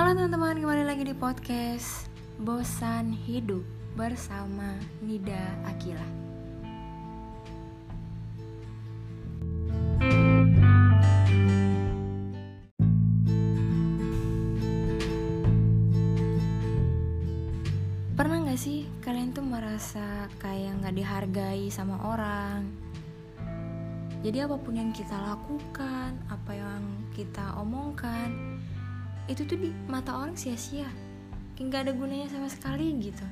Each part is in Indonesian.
Halo teman-teman, kembali lagi di podcast Bosan Hidup bersama Nida Akila. Pernah gak sih kalian tuh merasa kayak gak dihargai sama orang? Jadi apa pun yang kita lakukan, apa yang kita omongkan, itu tuh di mata orang sia-sia. Kayak gak ada gunanya sama sekali gitu.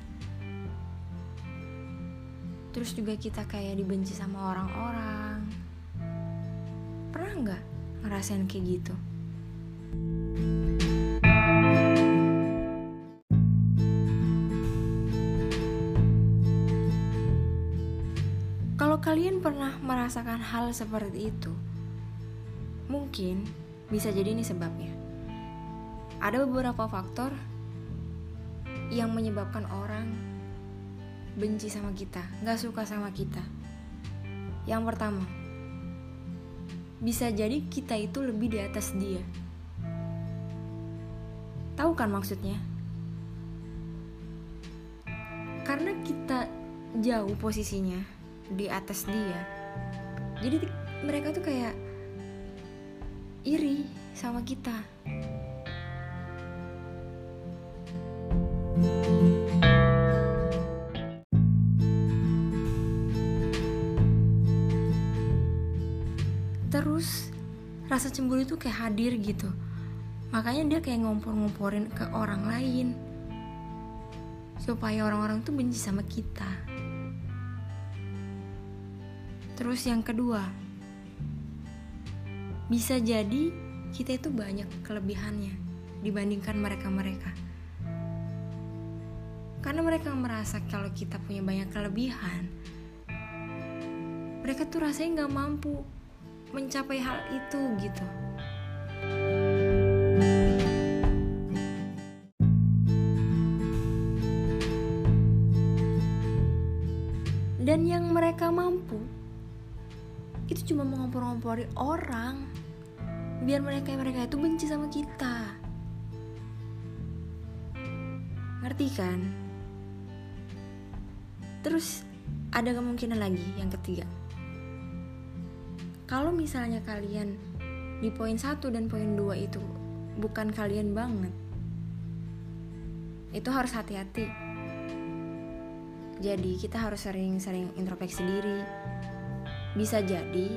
Terus juga kita kayak dibenci sama orang-orang. Pernah nggak ngerasain kayak gitu? Kalau kalian pernah merasakan hal seperti itu, mungkin bisa jadi ini sebabnya. Ada beberapa faktor yang menyebabkan orang benci sama kita, nggak suka sama kita. Yang pertama, bisa jadi kita itu lebih di atas dia. Tahu kan maksudnya? Karena kita jauh posisinya di atas dia. Jadi mereka tuh kayak iri sama kita. Terus rasa cemburu itu kayak hadir gitu. Makanya dia kayak ngompor-ngomporin ke orang lain. Supaya orang-orang tuh benci sama kita. Terus yang kedua, bisa jadi kita itu banyak kelebihannya dibandingkan mereka-mereka. Karena mereka merasa kalau kita punya banyak kelebihan, mereka tuh rasanya nggak mampu mencapai hal itu gitu. Dan yang mereka mampu itu cuma mengompor-ngompori orang biar mereka mereka itu benci sama kita. Ngerti kan? Terus ada kemungkinan lagi yang ketiga. Kalau misalnya kalian di poin 1 dan poin 2 itu bukan kalian banget. Itu harus hati-hati. Jadi kita harus sering-sering introspeksi diri. Bisa jadi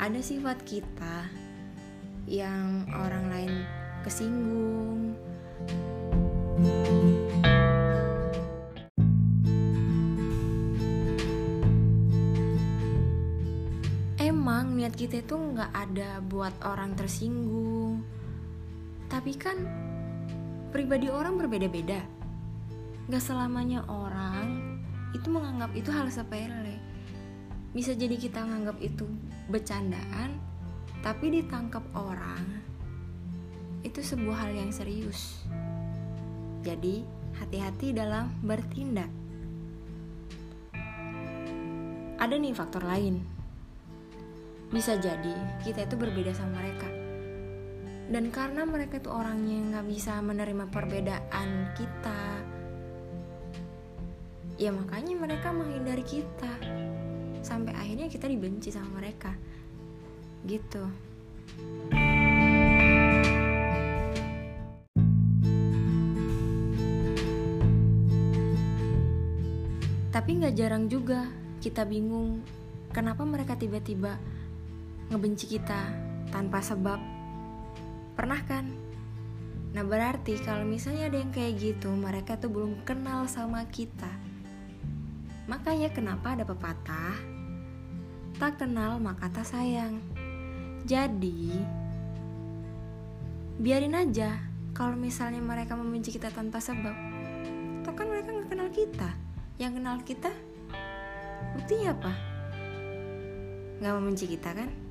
ada sifat kita yang orang lain kesinggung. Niat kita itu nggak ada buat orang tersinggung. Tapi kan pribadi orang berbeda-beda. Gak selamanya orang itu menganggap itu hal sepele. Bisa jadi kita nganggap itu bercandaan, tapi ditangkap orang itu sebuah hal yang serius. Jadi, hati-hati dalam bertindak. Ada nih faktor lain. Bisa jadi kita itu berbeda sama mereka. Dan karena mereka itu orangnya nggak bisa menerima perbedaan kita, ya makanya mereka menghindari kita. Sampai akhirnya kita dibenci sama mereka gitu. Tapi nggak jarang juga kita bingung kenapa mereka tiba-tiba ngebenci kita tanpa sebab. Pernah kan? Nah berarti kalau misalnya ada yang kayak gitu mereka tuh belum kenal sama kita. Makanya kenapa ada pepatah tak kenal maka tak sayang. Jadi, biarin aja kalau misalnya mereka membenci kita tanpa sebab. Toh kan mereka nggak kenal kita. Yang kenal kita, buktinya apa? Nggak membenci kita kan?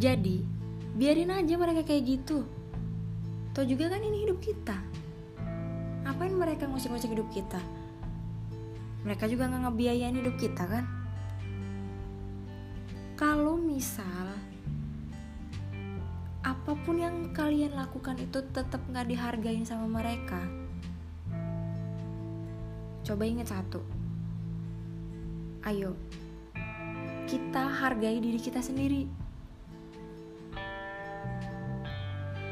Jadi, biarin aja mereka kayak gitu. Toh juga kan ini hidup kita. Ngapain mereka ngusik-ngusik hidup kita? mereka juga nggak ngebiayain hidup kita kan kalau misal apa pun yang kalian lakukan itu tetap nggak dihargain sama mereka coba ingat satu. Ayo kita hargai diri kita sendiri.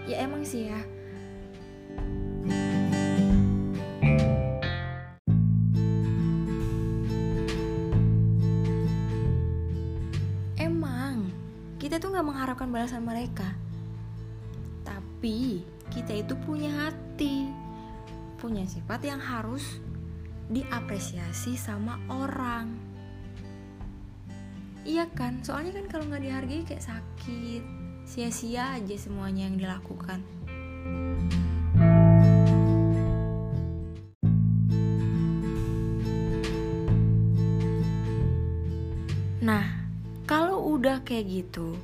Ya emang sih ya. Emang kita tuh nggak mengharapkan balasan mereka. Tapi kita itu punya hati. Punya sifat yang harus diapresiasi sama orang. Iya kan? Soalnya kan kalau nggak dihargai kayak sakit sia-sia aja semuanya yang dilakukan. Nah kalau udah kayak gitu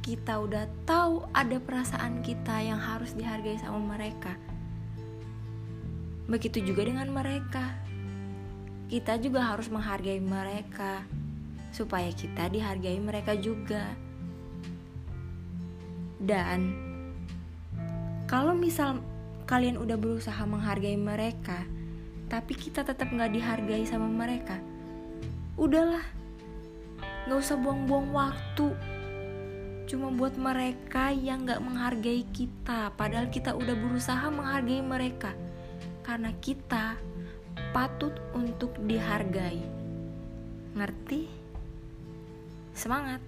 kita udah tahu ada perasaan kita yang harus dihargai sama mereka Begitu juga dengan mereka. Kita juga harus menghargai mereka supaya kita dihargai mereka juga. Dan kalau misal kalian udah berusaha menghargai mereka, tapi kita tetap nggak dihargai sama mereka, udahlah, nggak usah buang-buang waktu. Cuma buat mereka yang nggak menghargai kita, padahal kita udah berusaha menghargai mereka karena kita patut untuk dihargai. Ngerti? Semangat!